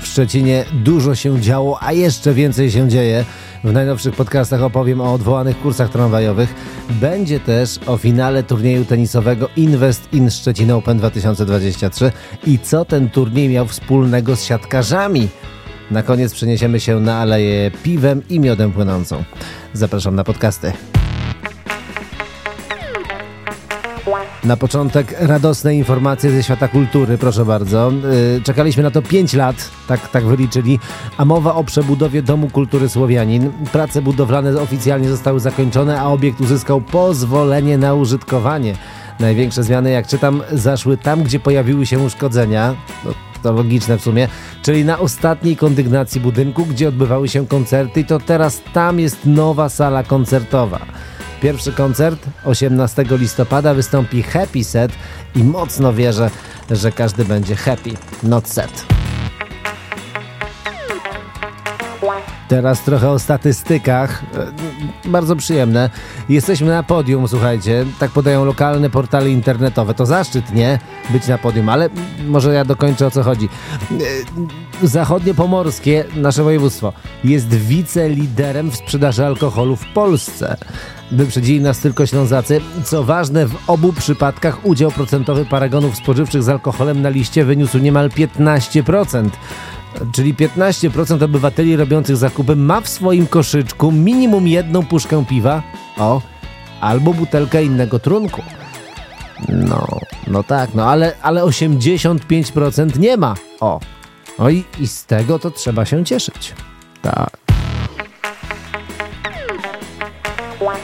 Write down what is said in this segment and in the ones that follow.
W Szczecinie dużo się działo, a jeszcze więcej się dzieje. W najnowszych podcastach opowiem o odwołanych kursach tramwajowych. Będzie też o finale turnieju tenisowego Invest in Szczecin Open 2023 i co ten turniej miał wspólnego z siatkarzami. Na koniec przeniesiemy się na aleję piwem i miodem płynącą. Zapraszam na podcasty. Na początek radosne informacje ze świata kultury, proszę bardzo. Yy, czekaliśmy na to 5 lat, tak, tak wyliczyli, a mowa o przebudowie Domu Kultury Słowianin. Prace budowlane oficjalnie zostały zakończone, a obiekt uzyskał pozwolenie na użytkowanie. Największe zmiany, jak czytam, zaszły tam, gdzie pojawiły się uszkodzenia. No, to logiczne w sumie, czyli na ostatniej kondygnacji budynku, gdzie odbywały się koncerty, i to teraz tam jest nowa sala koncertowa. Pierwszy koncert 18 listopada wystąpi Happy Set i mocno wierzę, że każdy będzie happy, not set. Teraz trochę o statystykach. E, bardzo przyjemne. Jesteśmy na podium, słuchajcie. Tak podają lokalne portale internetowe. To zaszczyt, nie? Być na podium, ale może ja dokończę o co chodzi. E, zachodniopomorskie, nasze województwo, jest wiceliderem w sprzedaży alkoholu w Polsce. Wyprzedzili nas tylko Ślązacy. Co ważne, w obu przypadkach udział procentowy paragonów spożywczych z alkoholem na liście wyniósł niemal 15% czyli 15% obywateli robiących zakupy ma w swoim koszyczku minimum jedną puszkę piwa, o, albo butelkę innego trunku. No, no tak, no ale, ale 85% nie ma. O, no i, i z tego to trzeba się cieszyć. Tak.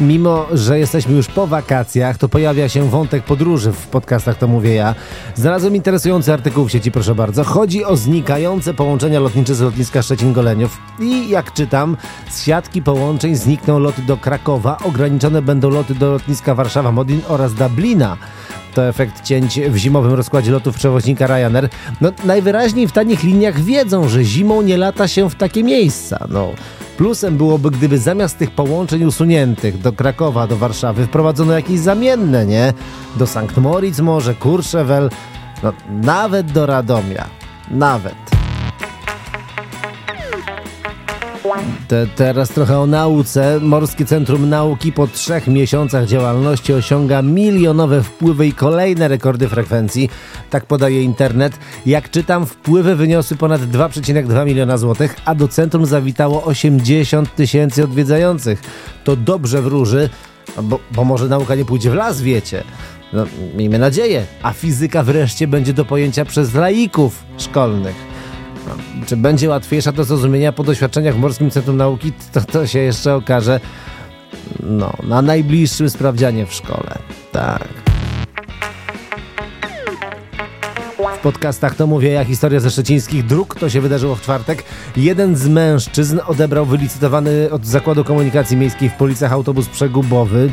Mimo, że jesteśmy już po wakacjach, to pojawia się wątek podróży w podcastach, to mówię ja. Znalazłem interesujący artykuł w sieci, proszę bardzo. Chodzi o znikające połączenia lotnicze z lotniska Szczecin-Goleniów i jak czytam, z siatki połączeń znikną loty do Krakowa, ograniczone będą loty do lotniska Warszawa-Modlin oraz Dublina. To efekt cięć w zimowym rozkładzie lotów przewoźnika Ryanair. No, najwyraźniej w tanich liniach wiedzą, że zimą nie lata się w takie miejsca. No, Plusem byłoby, gdyby zamiast tych połączeń usuniętych do Krakowa, do Warszawy wprowadzono jakieś zamienne, nie? Do Sankt Moritz może, Courchevel, no, nawet do Radomia. Nawet. Te, teraz trochę o nauce. Morskie Centrum Nauki po trzech miesiącach działalności osiąga milionowe wpływy i kolejne rekordy frekwencji. Tak podaje internet. Jak czytam, wpływy wyniosły ponad 2,2 miliona złotych, a do centrum zawitało 80 tysięcy odwiedzających. To dobrze wróży, bo, bo może nauka nie pójdzie w las, wiecie. No, miejmy nadzieję. A fizyka wreszcie będzie do pojęcia przez laików szkolnych. Czy będzie łatwiejsza do zrozumienia po doświadczeniach w Morskim Centrum Nauki, to, to się jeszcze okaże no, na najbliższym sprawdzianie w szkole. Tak. Podcastach to mówię ja historia ze szczecińskich dróg. To się wydarzyło w czwartek. Jeden z mężczyzn odebrał wylicytowany od Zakładu Komunikacji Miejskiej w Policach autobus przegubowy.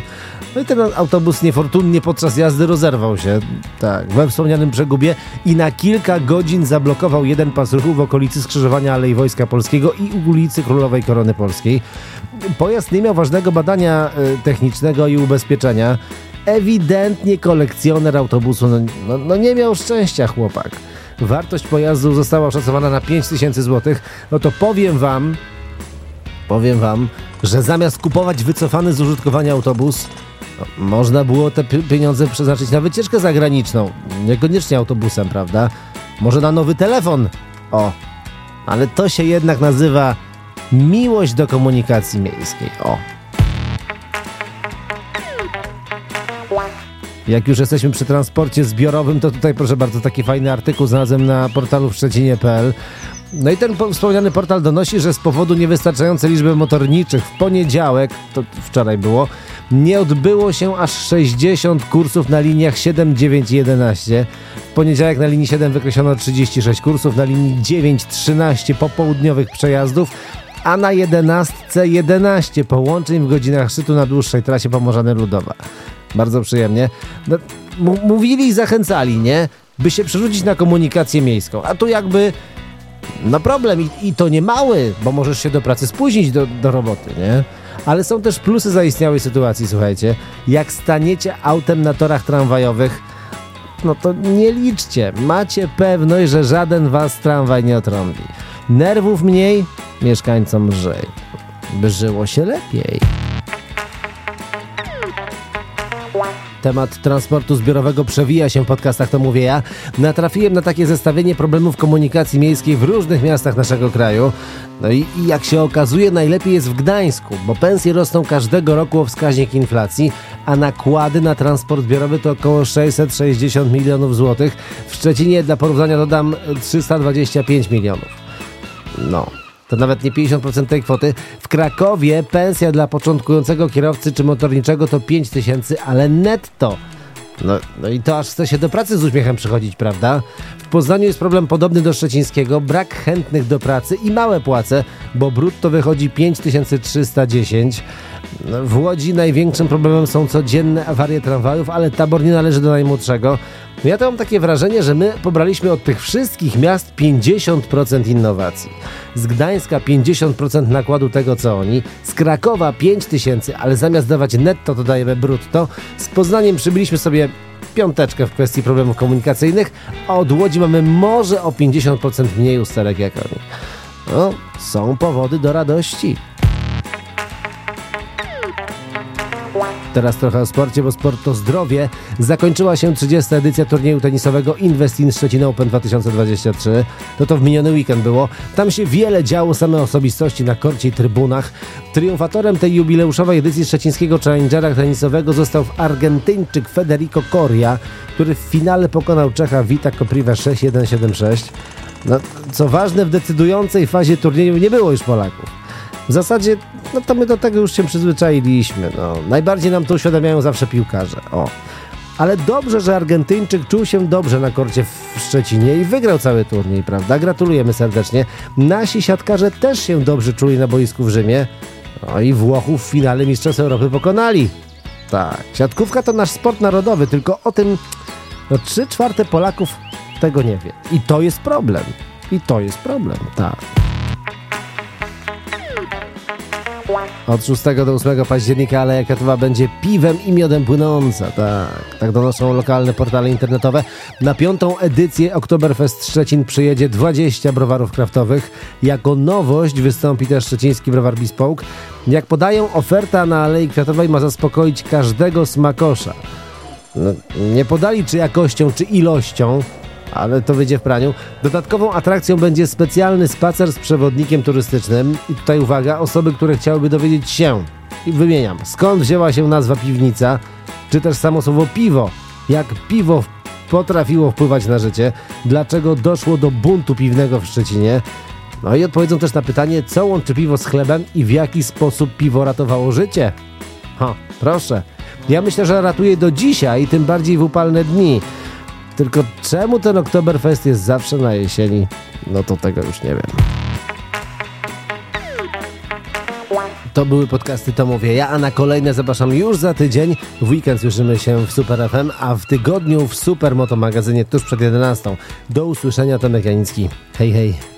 No i ten autobus niefortunnie podczas jazdy rozerwał się, tak, we wspomnianym przegubie i na kilka godzin zablokował jeden pas ruchu w okolicy skrzyżowania Alei Wojska Polskiego i ulicy Królowej Korony Polskiej. Pojazd nie miał ważnego badania y, technicznego i ubezpieczenia. Ewidentnie kolekcjoner autobusu no, no, no nie miał szczęścia chłopak. Wartość pojazdu została oszacowana na 5000 zł. No to powiem wam, powiem wam, że zamiast kupować wycofany z użytkowania autobus, można było te pieniądze przeznaczyć na wycieczkę zagraniczną. Niekoniecznie autobusem, prawda? Może na nowy telefon. O, ale to się jednak nazywa miłość do komunikacji miejskiej. O. Jak już jesteśmy przy transporcie zbiorowym, to tutaj proszę bardzo taki fajny artykuł znalazłem na portalu w szczecinie.pl no i ten wspomniany portal donosi, że z powodu niewystarczającej liczby motorniczych w poniedziałek, to wczoraj było, nie odbyło się aż 60 kursów na liniach 7, 9 i 11. W poniedziałek na linii 7 wykreślono 36 kursów, na linii 9 13 popołudniowych przejazdów, a na 11 11 połączeń w godzinach szczytu na dłuższej trasie Pomorzany Ludowa. Bardzo przyjemnie. No, mówili i zachęcali, nie? By się przerzucić na komunikację miejską. A tu jakby no problem I, i to nie mały, bo możesz się do pracy spóźnić do, do roboty, nie? Ale są też plusy zaistniałej sytuacji, słuchajcie. Jak staniecie autem na torach tramwajowych, no to nie liczcie. Macie pewność, że żaden was tramwaj nie otrąbi. Nerwów mniej, mieszkańcom lżej. By żyło się lepiej. Temat transportu zbiorowego przewija się w podcastach, to mówię ja. Natrafiłem na takie zestawienie problemów komunikacji miejskiej w różnych miastach naszego kraju. No i, i jak się okazuje, najlepiej jest w Gdańsku, bo pensje rosną każdego roku o wskaźnik inflacji, a nakłady na transport zbiorowy to około 660 milionów złotych. W Szczecinie, dla porównania, dodam 325 milionów. No, to nawet nie 50% tej kwoty. W Krakowie pensja dla początkującego kierowcy czy motorniczego to 5 tysięcy, ale netto. No, no i to aż chce się do pracy z uśmiechem przychodzić, prawda? W Poznaniu jest problem podobny do szczecińskiego, brak chętnych do pracy i małe płace, bo brutto wychodzi 5310. No, w Łodzi największym problemem są codzienne awarie tramwajów, ale tabor nie należy do najmłodszego. Ja to mam takie wrażenie, że my pobraliśmy od tych wszystkich miast 50% innowacji. Z Gdańska 50% nakładu tego, co oni. Z Krakowa 5000, ale zamiast dawać netto, to dajemy brutto. Z Poznaniem przybyliśmy sobie piąteczkę w kwestii problemów komunikacyjnych, a od Łodzi mamy może o 50% mniej usterek jak oni. No, są powody do radości. Teraz trochę o sporcie, bo sport to zdrowie. Zakończyła się 30. edycja turnieju tenisowego Investin Szczecin Open 2023. To to w miniony weekend było. Tam się wiele działo, same osobistości na korcie i trybunach. Triumfatorem tej jubileuszowej edycji szczecińskiego Challengera tenisowego został Argentyńczyk Federico Coria, który w finale pokonał Czecha Vita Kopriva 6-1-7-6. No, co ważne, w decydującej fazie turnieju nie było już Polaków. W zasadzie, no to my do tego już się przyzwyczailiśmy. No. Najbardziej nam to uświadamiają zawsze piłkarze. O. Ale dobrze, że Argentyńczyk czuł się dobrze na korcie w Szczecinie i wygrał cały turniej, prawda? Gratulujemy serdecznie. Nasi siatkarze też się dobrze czuli na boisku w Rzymie. No i Włochów w finale Mistrzostw Europy pokonali. Tak, siatkówka to nasz sport narodowy, tylko o tym no, 3 czwarte Polaków tego nie wie. I to jest problem. I to jest problem, tak. Od 6 do 8 października Aleja Kwiatowa będzie piwem i miodem płynąca. Tak, tak donoszą lokalne portale internetowe. Na piątą edycję Oktoberfest Szczecin przyjedzie 20 browarów kraftowych. Jako nowość wystąpi też szczeciński browar Bespoke. Jak podają, oferta na Alei Kwiatowej ma zaspokoić każdego smakosza. No, nie podali czy jakością, czy ilością, ale to wyjdzie w praniu. Dodatkową atrakcją będzie specjalny spacer z przewodnikiem turystycznym. I tutaj uwaga, osoby, które chciałyby dowiedzieć się, i wymieniam, skąd wzięła się nazwa piwnica, czy też samo słowo piwo, jak piwo potrafiło wpływać na życie, dlaczego doszło do buntu piwnego w Szczecinie. No i odpowiedzą też na pytanie, co łączy piwo z chlebem i w jaki sposób piwo ratowało życie. Ha, proszę. Ja myślę, że ratuje do dzisiaj, tym bardziej w upalne dni. Tylko czemu ten Oktoberfest jest zawsze na jesieni? No to tego już nie wiem. To były podcasty To Mówię Ja, a na kolejne zapraszam już za tydzień. W weekend słyszymy się w Super FM, a w tygodniu w Super Moto Magazynie tuż przed 11. Do usłyszenia, Tomek Janicki. Hej, hej.